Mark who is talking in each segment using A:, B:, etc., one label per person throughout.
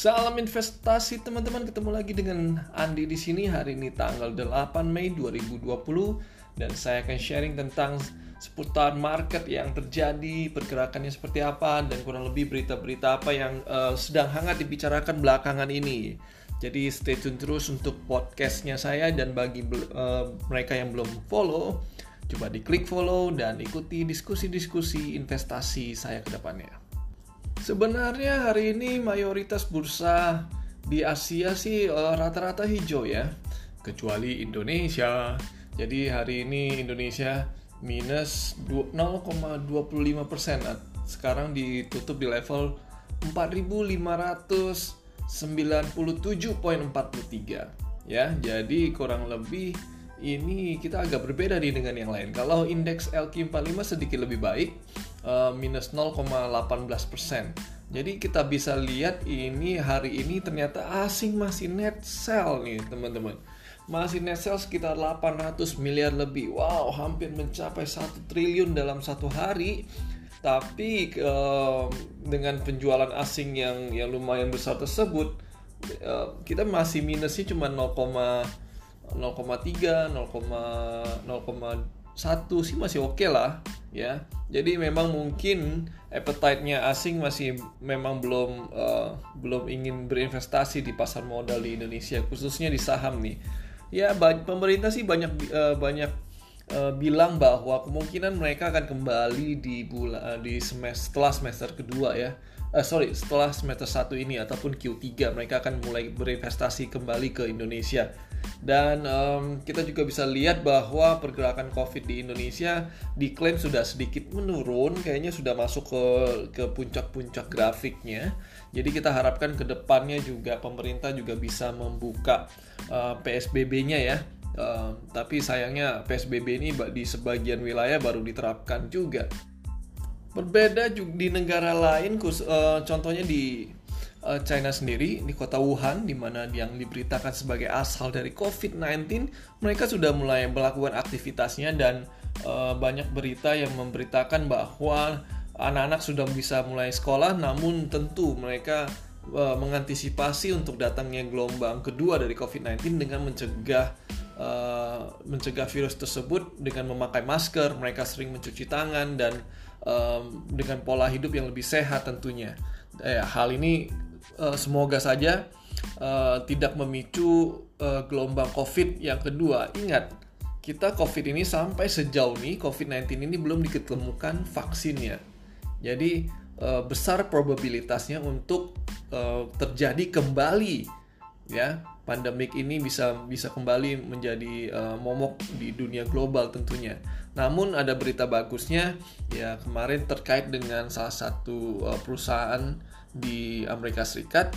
A: Salam investasi teman-teman, ketemu lagi dengan Andi di sini hari ini tanggal 8 Mei 2020 dan saya akan sharing tentang seputar market yang terjadi, pergerakannya seperti apa dan kurang lebih berita-berita apa yang uh, sedang hangat dibicarakan belakangan ini. Jadi stay tune terus untuk podcastnya saya dan bagi uh, mereka yang belum follow, coba diklik follow dan ikuti diskusi-diskusi investasi saya ke depannya. Sebenarnya hari ini mayoritas bursa di Asia sih rata rata-rata hijau ya, kecuali Indonesia. Jadi hari ini Indonesia minus 0,25 persen. Sekarang ditutup di level 4.597,43 ya. Jadi kurang lebih ini kita agak berbeda nih dengan yang lain. Kalau indeks LQ45 sedikit lebih baik, uh, minus 0,18 persen. Jadi kita bisa lihat ini hari ini ternyata asing masih net sell nih teman-teman. Masih net sell sekitar 800 miliar lebih. Wow, hampir mencapai 1 triliun dalam satu hari. Tapi uh, dengan penjualan asing yang yang lumayan besar tersebut, uh, kita masih minusnya cuma 0,03, 0,01 sih masih oke okay lah ya. Jadi memang mungkin appetite-nya asing masih memang belum uh, belum ingin berinvestasi di pasar modal di Indonesia khususnya di saham nih. Ya pemerintah sih banyak uh, banyak uh, bilang bahwa kemungkinan mereka akan kembali di bulan uh, di semester setelah semester kedua ya. Uh, sorry, setelah semester satu ini ataupun Q3 mereka akan mulai berinvestasi kembali ke Indonesia dan um, kita juga bisa lihat bahwa pergerakan COVID di Indonesia diklaim sudah sedikit menurun, kayaknya sudah masuk ke ke puncak-puncak grafiknya. Jadi kita harapkan ke depannya juga pemerintah juga bisa membuka uh, PSBB-nya ya. Tapi sayangnya PSBB ini di sebagian wilayah baru diterapkan juga. Berbeda juga di negara lain, uh, contohnya di uh, China sendiri di kota Wuhan di mana yang diberitakan sebagai asal dari COVID-19 mereka sudah mulai melakukan aktivitasnya dan uh, banyak berita yang memberitakan bahwa anak-anak sudah bisa mulai sekolah namun tentu mereka mengantisipasi untuk datangnya gelombang kedua dari COVID-19 dengan mencegah uh, mencegah virus tersebut dengan memakai masker, mereka sering mencuci tangan dan um, dengan pola hidup yang lebih sehat tentunya. Eh, hal ini uh, semoga saja uh, tidak memicu uh, gelombang COVID yang kedua. Ingat, kita COVID ini sampai sejauh ini COVID-19 ini belum diketemukan vaksinnya. Jadi uh, besar probabilitasnya untuk uh, terjadi kembali ya pandemik ini bisa bisa kembali menjadi uh, momok di dunia global tentunya. Namun ada berita bagusnya ya kemarin terkait dengan salah satu uh, perusahaan di Amerika Serikat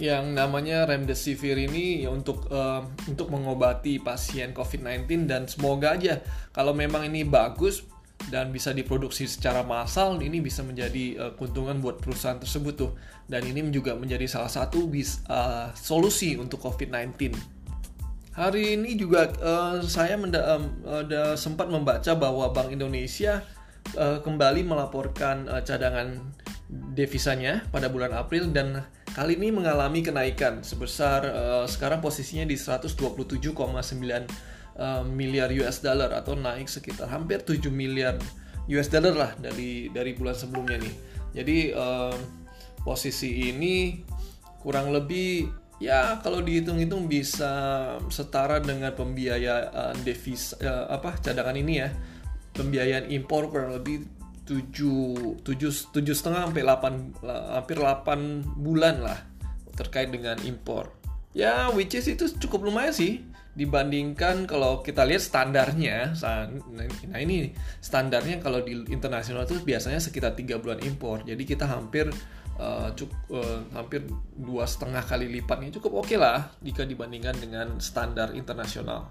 A: yang namanya remdesivir ini ya untuk uh, untuk mengobati pasien COVID-19 dan semoga aja kalau memang ini bagus dan bisa diproduksi secara massal ini bisa menjadi uh, keuntungan buat perusahaan tersebut tuh dan ini juga menjadi salah satu bis, uh, solusi untuk COVID-19. Hari ini juga uh, saya menda uh, sempat membaca bahwa Bank Indonesia uh, kembali melaporkan uh, cadangan devisanya pada bulan April dan kali ini mengalami kenaikan sebesar uh, sekarang posisinya di 127,9 uh, miliar US dollar atau naik sekitar hampir 7 miliar US dollar lah dari dari bulan sebelumnya nih. Jadi uh, posisi ini kurang lebih ya kalau dihitung-hitung bisa setara dengan pembiayaan devisa uh, apa cadangan ini ya. Pembiayaan impor kurang lebih tujuh tujuh tujuh setengah sampai delapan hampir delapan bulan lah terkait dengan impor ya which is itu cukup lumayan sih. Dibandingkan kalau kita lihat standarnya nah ini standarnya kalau di internasional itu biasanya sekitar tiga bulan impor. Jadi kita hampir uh, cukup uh, hampir dua setengah kali lipatnya cukup oke okay lah jika dibandingkan dengan standar internasional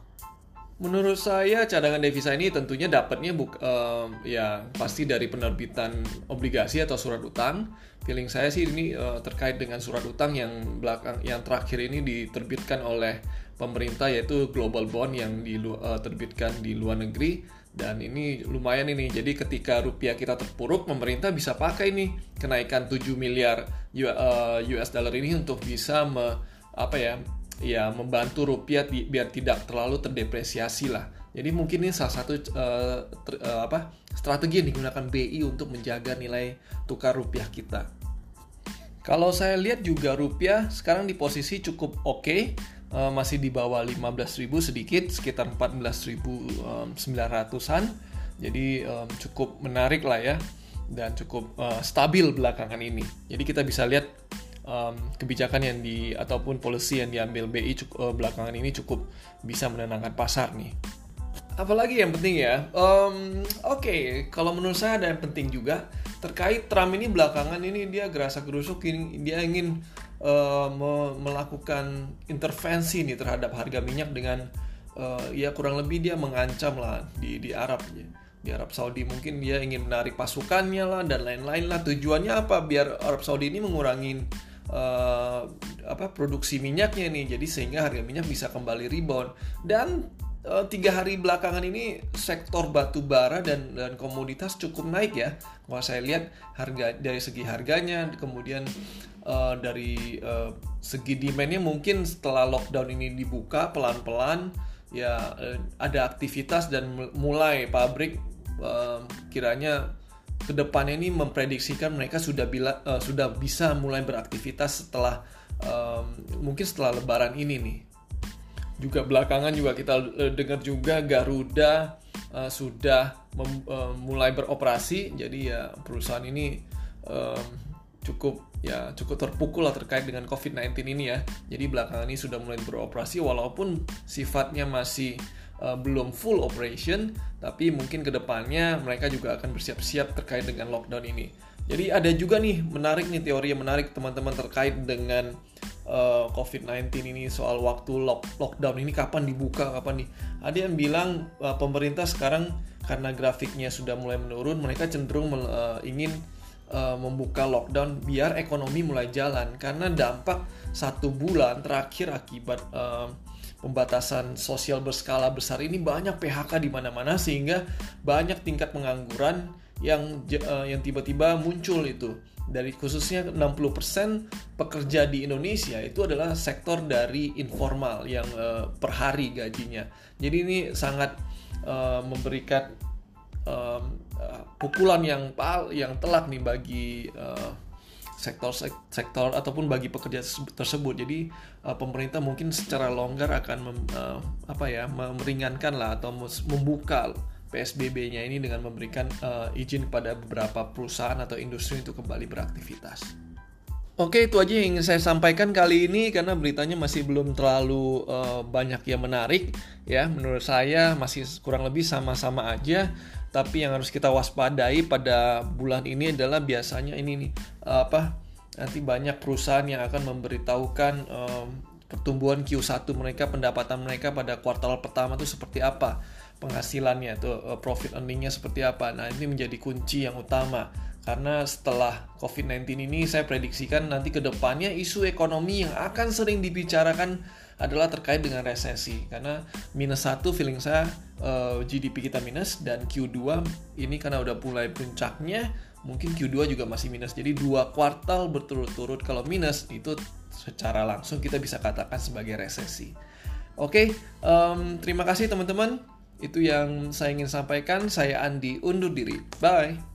A: Menurut saya cadangan devisa ini tentunya dapatnya buk, uh, ya pasti dari penerbitan obligasi atau surat utang. Feeling saya sih ini uh, terkait dengan surat utang yang belakang yang terakhir ini diterbitkan oleh pemerintah yaitu global bond yang diterbitkan uh, di luar negeri dan ini lumayan ini jadi ketika rupiah kita terpuruk pemerintah bisa pakai nih kenaikan 7 miliar US eh, dollar ini untuk bisa me, apa ya ya membantu rupiah biar tidak terlalu terdepresiasi lah. Jadi mungkin ini salah satu uh, ter, uh, apa strategi yang digunakan BI untuk menjaga nilai tukar rupiah kita. Kalau saya lihat juga rupiah sekarang di posisi cukup oke okay uh, masih di bawah 15.000 sedikit sekitar 14.900-an jadi um, cukup menarik lah ya dan cukup uh, stabil belakangan ini. Jadi kita bisa lihat um, kebijakan yang di ataupun policy yang diambil BI cukup, uh, belakangan ini cukup bisa menenangkan pasar nih. Apalagi yang penting ya um, oke okay, kalau menurut saya ada yang penting juga terkait Trump ini belakangan ini dia gerasa gerusuk dia ingin uh, me melakukan intervensi nih terhadap harga minyak dengan uh, ya kurang lebih dia mengancam lah di di Arab ya. di Arab Saudi mungkin dia ingin menarik pasukannya lah dan lain-lain lah. Tujuannya apa? Biar Arab Saudi ini mengurangi uh, apa produksi minyaknya nih jadi sehingga harga minyak bisa kembali rebound dan uh, tiga hari belakangan ini sektor batu bara dan dan komoditas cukup naik ya. Kalau saya lihat harga dari segi harganya, kemudian uh, dari uh, segi demandnya mungkin setelah lockdown ini dibuka pelan-pelan ya uh, ada aktivitas dan mulai pabrik uh, kiranya ke depannya ini memprediksikan mereka sudah bila uh, sudah bisa mulai beraktivitas setelah um, mungkin setelah Lebaran ini nih. Juga belakangan juga kita uh, dengar juga Garuda uh, sudah mem, uh, mulai beroperasi. Jadi ya perusahaan ini um, cukup ya cukup terpukul lah terkait dengan COVID-19 ini ya. Jadi belakangan ini sudah mulai beroperasi walaupun sifatnya masih uh, belum full operation tapi mungkin ke depannya mereka juga akan bersiap-siap terkait dengan lockdown ini. Jadi ada juga nih menarik nih teori yang menarik teman-teman terkait dengan uh, eh, COVID-19 ini soal waktu lock, lockdown ini kapan dibuka kapan nih ada yang bilang uh, pemerintah sekarang karena grafiknya sudah mulai menurun mereka cenderung uh, ingin membuka lockdown biar ekonomi mulai jalan. Karena dampak satu bulan terakhir akibat uh, pembatasan sosial berskala besar ini banyak PHK di mana-mana sehingga banyak tingkat pengangguran yang uh, yang tiba-tiba muncul itu dari khususnya 60% pekerja di Indonesia itu adalah sektor dari informal yang uh, per hari gajinya. Jadi ini sangat uh, memberikan pukulan yang pal yang telak nih bagi uh, sektor sektor ataupun bagi pekerja tersebut. Jadi uh, pemerintah mungkin secara longgar akan mem, uh, apa ya meringankan lah atau membuka PSBB-nya ini dengan memberikan uh, izin kepada beberapa perusahaan atau industri untuk kembali beraktivitas. Oke, itu aja yang ingin saya sampaikan kali ini karena beritanya masih belum terlalu uh, banyak yang menarik ya. Menurut saya masih kurang lebih sama-sama aja. Tapi yang harus kita waspadai pada bulan ini adalah biasanya ini nih uh, apa? Nanti banyak perusahaan yang akan memberitahukan um, pertumbuhan Q1 mereka, pendapatan mereka pada kuartal pertama itu seperti apa penghasilannya tuh eh, profit earningnya seperti apa. Nah ini menjadi kunci yang utama karena setelah COVID-19 ini saya prediksikan nanti ke depannya isu ekonomi yang akan sering dibicarakan adalah terkait dengan resesi karena minus satu feeling saya uh, eh, GDP kita minus dan Q2 ini karena udah mulai puncaknya mungkin Q2 juga masih minus jadi dua kuartal berturut-turut kalau minus itu secara langsung kita bisa katakan sebagai resesi oke okay, um, terima kasih teman-teman itu yang saya ingin sampaikan. Saya Andi undur diri. Bye.